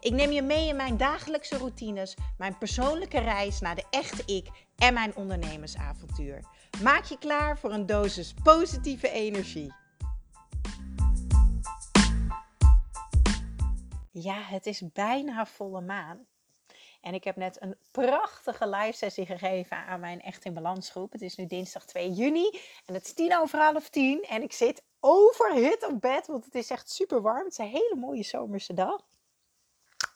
Ik neem je mee in mijn dagelijkse routines, mijn persoonlijke reis naar de echte ik en mijn ondernemersavontuur. Maak je klaar voor een dosis positieve energie. Ja, het is bijna volle maan. En ik heb net een prachtige live sessie gegeven aan mijn Echt in Balans groep. Het is nu dinsdag 2 juni en het is tien over half tien. En ik zit overhit op bed, want het is echt super warm. Het is een hele mooie zomerse dag.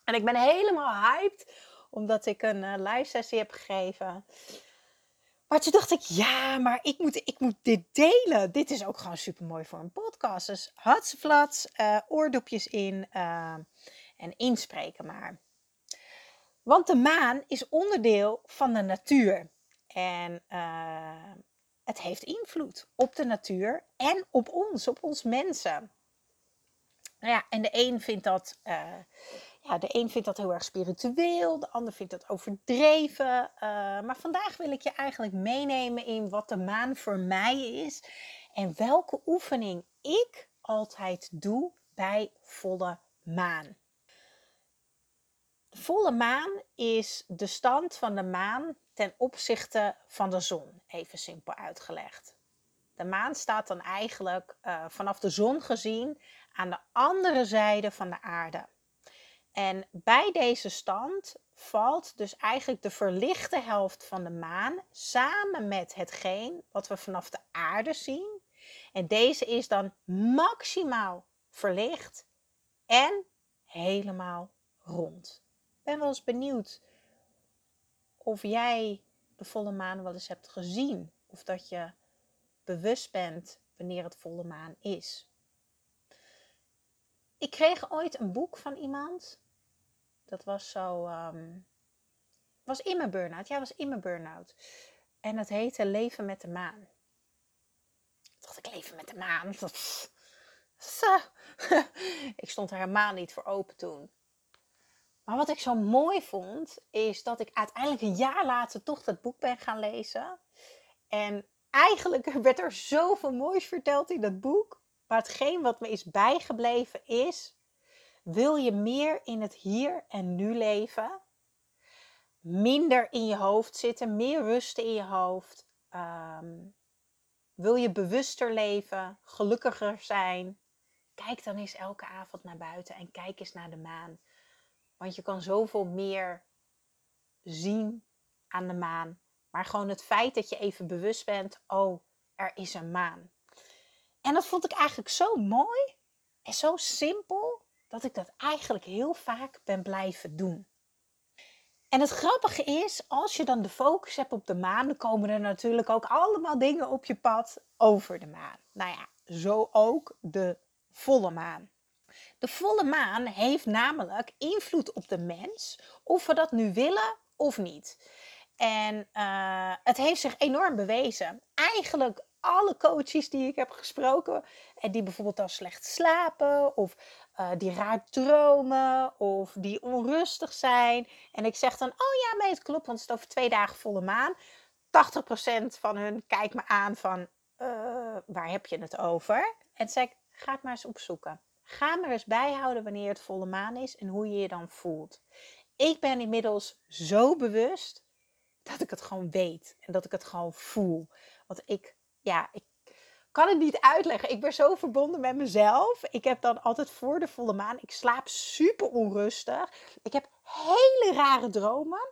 En ik ben helemaal hyped, omdat ik een uh, live sessie heb gegeven. Maar toen dacht ik, ja, maar ik moet, ik moet dit delen. Dit is ook gewoon super mooi voor een podcast. Dus hatsflats, uh, oordopjes in uh, en inspreken maar. Want de maan is onderdeel van de natuur. En het heeft invloed op de natuur en op ons, op ons mensen. Nou ja, en de een vindt dat, ja, de een vindt dat heel erg spiritueel, de ander vindt dat overdreven. Uh, maar vandaag wil ik je eigenlijk meenemen in wat de maan voor mij is en welke oefening ik altijd doe bij volle maan. De volle maan is de stand van de maan ten opzichte van de zon, even simpel uitgelegd. De maan staat dan eigenlijk uh, vanaf de zon gezien aan de andere zijde van de aarde. En bij deze stand valt dus eigenlijk de verlichte helft van de maan samen met hetgeen wat we vanaf de aarde zien. En deze is dan maximaal verlicht en helemaal rond. Ik ben wel eens benieuwd of jij de volle maan wel eens hebt gezien. Of dat je bewust bent wanneer het volle maan is. Ik kreeg ooit een boek van iemand. Dat was zo. Um, was in mijn burn-out. Ja, was in mijn burn-out. En het heette Leven met de maan. Dacht ik, leven met de maan. ik stond er helemaal niet voor open toen. Maar wat ik zo mooi vond, is dat ik uiteindelijk een jaar later toch dat boek ben gaan lezen. En eigenlijk werd er zoveel moois verteld in dat boek. Maar hetgeen wat me is bijgebleven is: wil je meer in het hier en nu leven? Minder in je hoofd zitten, meer rust in je hoofd. Um, wil je bewuster leven, gelukkiger zijn? Kijk dan eens elke avond naar buiten en kijk eens naar de maan. Want je kan zoveel meer zien aan de maan. Maar gewoon het feit dat je even bewust bent, oh, er is een maan. En dat vond ik eigenlijk zo mooi en zo simpel dat ik dat eigenlijk heel vaak ben blijven doen. En het grappige is, als je dan de focus hebt op de maan, dan komen er natuurlijk ook allemaal dingen op je pad over de maan. Nou ja, zo ook de volle maan. De volle maan heeft namelijk invloed op de mens, of we dat nu willen of niet. En uh, het heeft zich enorm bewezen. Eigenlijk alle coaches die ik heb gesproken, en die bijvoorbeeld al slecht slapen, of uh, die raar dromen, of die onrustig zijn. En ik zeg dan, oh ja, maar het klopt, want het is over twee dagen volle maan. 80% van hun kijkt me aan van, uh, waar heb je het over? En zeg ga het maar eens opzoeken. Ga maar eens bijhouden wanneer het volle maan is en hoe je je dan voelt. Ik ben inmiddels zo bewust dat ik het gewoon weet en dat ik het gewoon voel. Want ik, ja, ik kan het niet uitleggen. Ik ben zo verbonden met mezelf. Ik heb dan altijd voor de volle maan, ik slaap super onrustig. Ik heb hele rare dromen.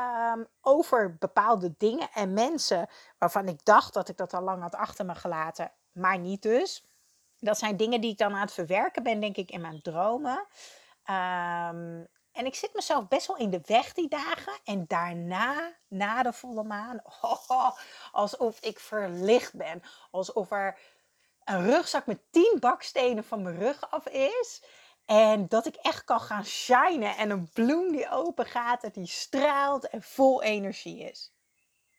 Um, over bepaalde dingen en mensen waarvan ik dacht dat ik dat al lang had achter me gelaten, maar niet dus dat zijn dingen die ik dan aan het verwerken ben, denk ik, in mijn dromen. Um, en ik zit mezelf best wel in de weg die dagen. En daarna, na de volle maan, oh, alsof ik verlicht ben. Alsof er een rugzak met tien bakstenen van mijn rug af is. En dat ik echt kan gaan shinen. En een bloem die open gaat en die straalt en vol energie is.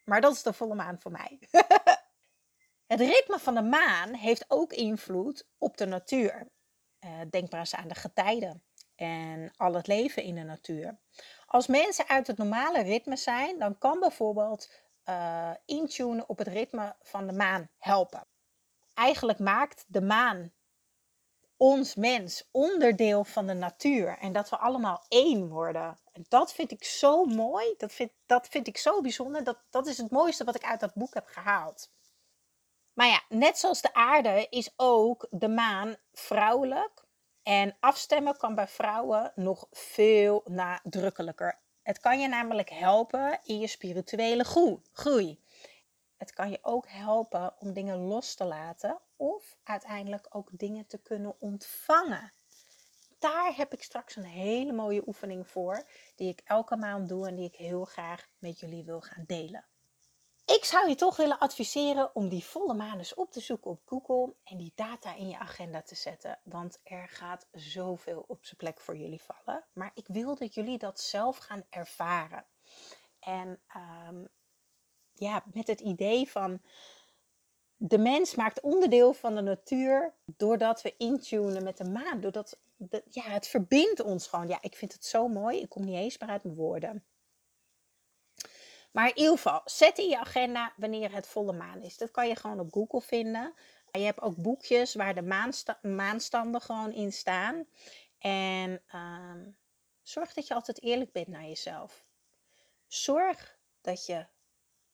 Maar dat is de volle maan voor mij. het ritme van de maan heeft ook invloed op de natuur. Uh, denk maar eens aan de getijden en al het leven in de natuur. Als mensen uit het normale ritme zijn, dan kan bijvoorbeeld uh, intunen op het ritme van de maan helpen. Eigenlijk maakt de maan ons mens onderdeel van de natuur en dat we allemaal één worden. En dat vind ik zo mooi, dat vind, dat vind ik zo bijzonder. Dat, dat is het mooiste wat ik uit dat boek heb gehaald. Maar ja, net zoals de aarde is ook de maan vrouwelijk. En afstemmen kan bij vrouwen nog veel nadrukkelijker. Het kan je namelijk helpen in je spirituele groei. Het kan je ook helpen om dingen los te laten of uiteindelijk ook dingen te kunnen ontvangen. Daar heb ik straks een hele mooie oefening voor, die ik elke maand doe en die ik heel graag met jullie wil gaan delen. Ik zou je toch willen adviseren om die volle maan eens op te zoeken op Google en die data in je agenda te zetten. Want er gaat zoveel op zijn plek voor jullie vallen. Maar ik wil dat jullie dat zelf gaan ervaren. En um, ja, met het idee van de mens maakt onderdeel van de natuur doordat we intunen met de maan. Doordat ja, het verbindt ons gewoon. Ja, ik vind het zo mooi. Ik kom niet eens meer uit mijn woorden. Maar in ieder geval, zet in je agenda wanneer het volle maan is. Dat kan je gewoon op Google vinden. Je hebt ook boekjes waar de maansta maanstanden gewoon in staan. En uh, zorg dat je altijd eerlijk bent naar jezelf. Zorg dat je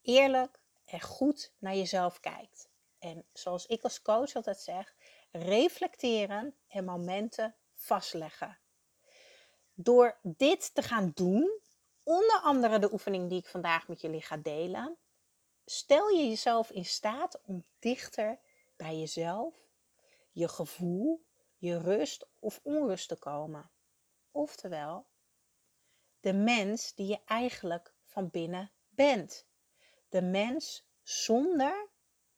eerlijk en goed naar jezelf kijkt. En zoals ik als coach altijd zeg, reflecteren en momenten vastleggen. Door dit te gaan doen, onder andere de oefening die ik vandaag met jullie ga delen, stel je jezelf in staat om dichter bij jezelf, je gevoel, je rust of onrust te komen. Oftewel, de mens die je eigenlijk van binnen bent. De mens zonder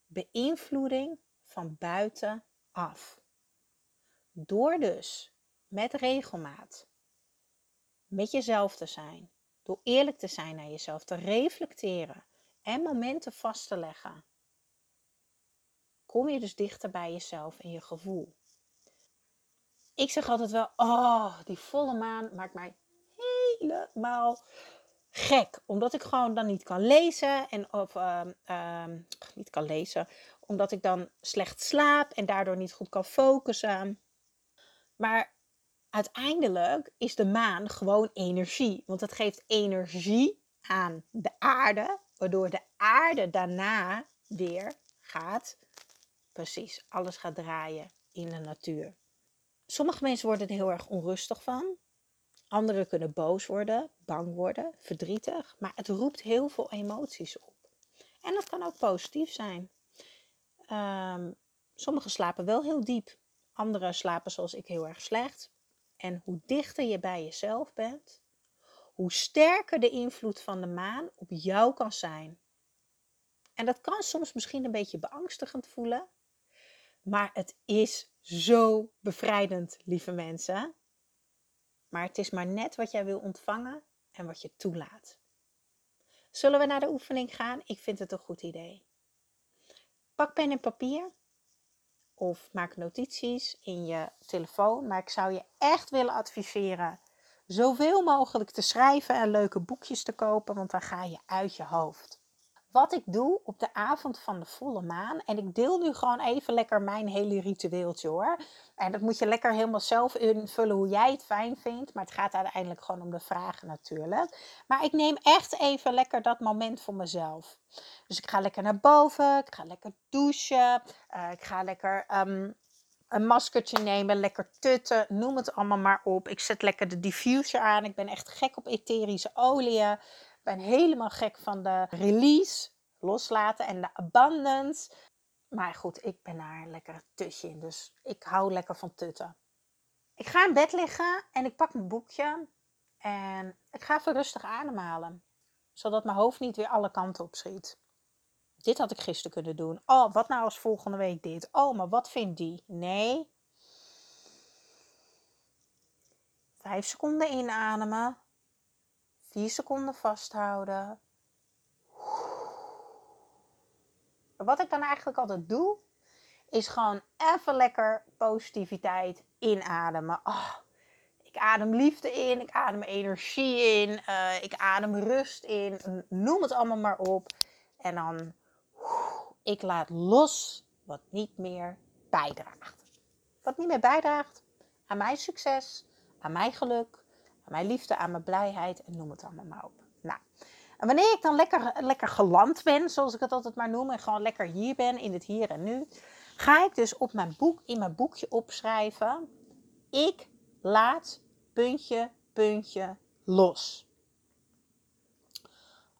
beïnvloeding van buitenaf. Door dus met regelmaat met jezelf te zijn, door eerlijk te zijn naar jezelf, te reflecteren en momenten vast te leggen, kom je dus dichter bij jezelf en je gevoel. Ik zeg altijd wel, oh, die volle maan maakt mij helemaal gek. Omdat ik gewoon dan niet kan lezen. En of uh, uh, niet kan lezen. Omdat ik dan slecht slaap en daardoor niet goed kan focussen. Maar uiteindelijk is de maan gewoon energie. Want het geeft energie aan de aarde. Waardoor de aarde daarna weer gaat. Precies, alles gaat draaien in de natuur. Sommige mensen worden er heel erg onrustig van. Anderen kunnen boos worden, bang worden, verdrietig, maar het roept heel veel emoties op. En dat kan ook positief zijn. Um, sommigen slapen wel heel diep, anderen slapen zoals ik heel erg slecht. En hoe dichter je bij jezelf bent, hoe sterker de invloed van de maan op jou kan zijn. En dat kan soms misschien een beetje beangstigend voelen, maar het is zo bevrijdend, lieve mensen. Maar het is maar net wat jij wil ontvangen en wat je toelaat. Zullen we naar de oefening gaan? Ik vind het een goed idee. Pak pen en papier of maak notities in je telefoon. Maar ik zou je echt willen adviseren zoveel mogelijk te schrijven en leuke boekjes te kopen, want dan ga je uit je hoofd wat ik doe op de avond van de volle maan. En ik deel nu gewoon even lekker mijn hele ritueeltje hoor. En dat moet je lekker helemaal zelf invullen hoe jij het fijn vindt. Maar het gaat uiteindelijk gewoon om de vragen natuurlijk. Maar ik neem echt even lekker dat moment voor mezelf. Dus ik ga lekker naar boven. Ik ga lekker douchen. Uh, ik ga lekker um, een maskertje nemen. Lekker tutten. Noem het allemaal maar op. Ik zet lekker de diffuser aan. Ik ben echt gek op etherische oliën ben helemaal gek van de release, loslaten en de abundance. Maar goed, ik ben daar lekker tutje in, dus ik hou lekker van tutten. Ik ga in bed liggen en ik pak mijn boekje en ik ga even rustig ademhalen. Zodat mijn hoofd niet weer alle kanten op schiet. Dit had ik gisteren kunnen doen. Oh, wat nou als volgende week dit? Oh, maar wat vindt die? Nee. Vijf seconden inademen. 4 seconden vasthouden. Wat ik dan eigenlijk altijd doe, is gewoon even lekker positiviteit inademen. Oh, ik adem liefde in, ik adem energie in, uh, ik adem rust in, noem het allemaal maar op. En dan, ik laat los wat niet meer bijdraagt. Wat niet meer bijdraagt aan mijn succes, aan mijn geluk, aan mijn liefde, aan mijn blijheid en noem het allemaal maar op. Nou, en wanneer ik dan lekker, lekker geland ben, zoals ik het altijd maar noem, en gewoon lekker hier ben, in het hier en nu, ga ik dus op mijn boek, in mijn boekje opschrijven. Ik laat puntje, puntje los.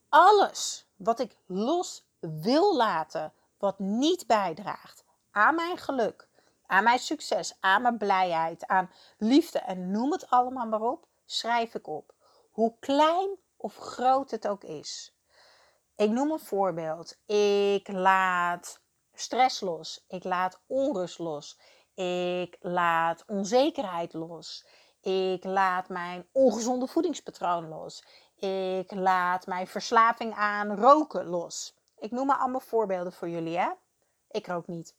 Alles wat ik los wil laten, wat niet bijdraagt aan mijn geluk, aan mijn succes, aan mijn blijheid, aan liefde en noem het allemaal maar op, schrijf ik op. Hoe klein of groot het ook is. Ik noem een voorbeeld. Ik laat stress los. Ik laat onrust los. Ik laat onzekerheid los. Ik laat mijn ongezonde voedingspatroon los. Ik laat mijn verslaving aan roken los. Ik noem maar allemaal voorbeelden voor jullie, hè? Ik rook niet.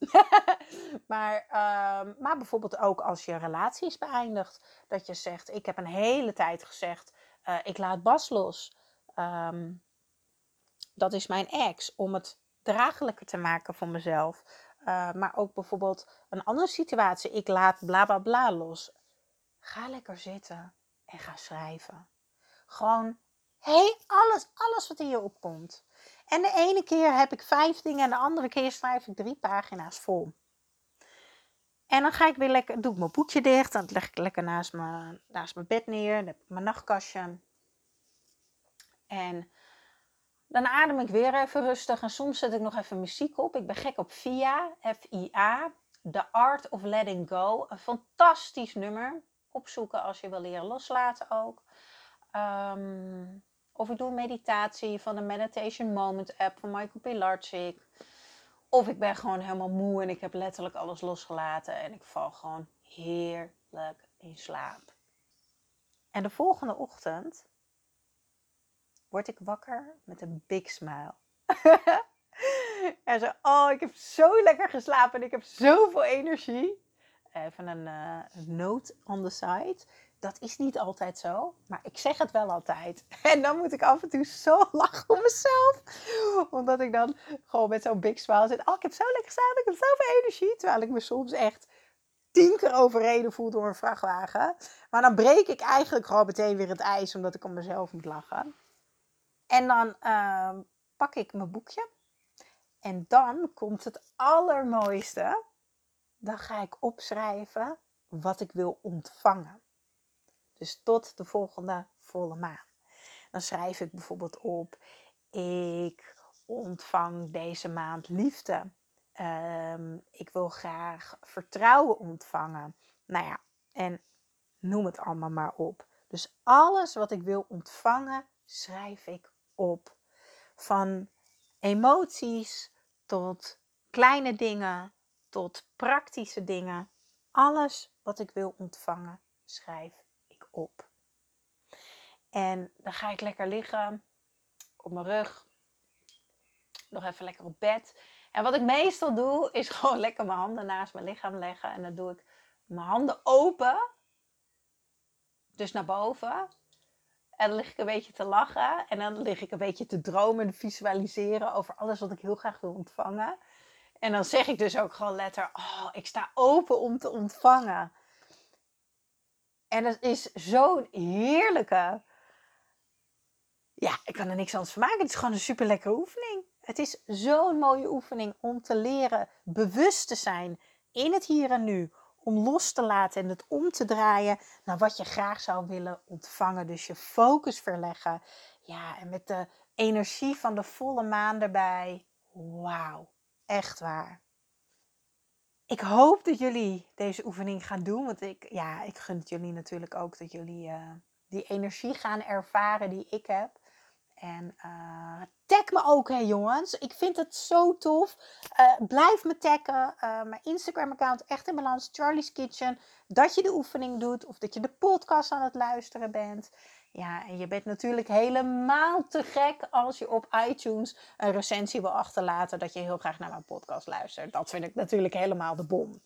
maar, ehm, maar bijvoorbeeld ook als je relatie is beëindigd. Dat je zegt, ik heb een hele tijd gezegd, uh, ik laat Bas los. Ehm, dat is mijn ex. Om het draaglijker te maken voor mezelf. Uh, maar ook bijvoorbeeld een andere situatie. Ik laat bla bla bla los. Ga lekker zitten en ga schrijven. Gewoon hey, alles, alles wat in je opkomt. En de ene keer heb ik vijf dingen en de andere keer schrijf ik drie pagina's vol. En dan ga ik weer lekker, doe ik mijn boekje dicht. Dan leg ik lekker naast mijn, naast mijn bed neer. Dan heb ik mijn nachtkastje. En dan adem ik weer even rustig. En soms zet ik nog even muziek op. Ik ben gek op FIA, F-I-A. The Art of Letting Go. Een fantastisch nummer. Opzoeken als je wil leren loslaten ook. Um, of ik doe een meditatie van de Meditation Moment app van Michael Pilarczyk. Of ik ben gewoon helemaal moe en ik heb letterlijk alles losgelaten en ik val gewoon heerlijk in slaap. En de volgende ochtend word ik wakker met een big smile. en zo, oh, ik heb zo lekker geslapen en ik heb zoveel energie. Even een uh, note on the side. Dat is niet altijd zo, maar ik zeg het wel altijd. En dan moet ik af en toe zo lachen om mezelf. Omdat ik dan gewoon met zo'n big smile zit. Oh, ik heb zo lekker geslapen, ik heb zoveel energie. Terwijl ik me soms echt tien keer overreden voel door een vrachtwagen. Maar dan breek ik eigenlijk gewoon meteen weer het ijs, omdat ik om mezelf moet lachen. En dan uh, pak ik mijn boekje. En dan komt het allermooiste. Dan ga ik opschrijven wat ik wil ontvangen. Dus tot de volgende volle maan. Dan schrijf ik bijvoorbeeld op: Ik ontvang deze maand liefde. Um, ik wil graag vertrouwen ontvangen. Nou ja, en noem het allemaal maar op. Dus alles wat ik wil ontvangen, schrijf ik op. Van emoties tot kleine dingen, tot praktische dingen. Alles wat ik wil ontvangen, schrijf op. En dan ga ik lekker liggen op mijn rug. Nog even lekker op bed. En wat ik meestal doe, is gewoon lekker mijn handen naast mijn lichaam leggen. En dan doe ik mijn handen open. Dus naar boven. En dan lig ik een beetje te lachen. En dan lig ik een beetje te dromen en visualiseren over alles wat ik heel graag wil ontvangen. En dan zeg ik dus ook gewoon letter: Oh, ik sta open om te ontvangen. En het is zo'n heerlijke. Ja, ik kan er niks anders van maken. Het is gewoon een super lekkere oefening. Het is zo'n mooie oefening om te leren bewust te zijn in het hier en nu. Om los te laten en het om te draaien naar wat je graag zou willen ontvangen. Dus je focus verleggen. Ja, en met de energie van de volle maan erbij. Wauw, echt waar. Ik hoop dat jullie deze oefening gaan doen. Want ik, ja, ik gun het jullie natuurlijk ook dat jullie uh, die energie gaan ervaren die ik heb. En uh, tag me ook, hè jongens. Ik vind het zo tof. Uh, blijf me taggen. mijn Instagram-account, echt in balans, Charlie's Kitchen. Dat je de oefening doet of dat je de podcast aan het luisteren bent. Ja, en je bent natuurlijk helemaal te gek als je op iTunes een recensie wil achterlaten dat je heel graag naar mijn podcast luistert. Dat vind ik natuurlijk helemaal de bom.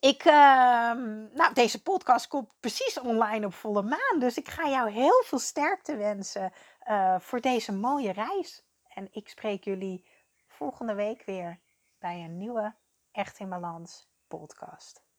Ik, ehm, nou, deze podcast komt precies online op volle maan. Dus ik ga jou heel veel sterkte wensen uh, voor deze mooie reis. En ik spreek jullie volgende week weer bij een nieuwe Echt in Balans podcast.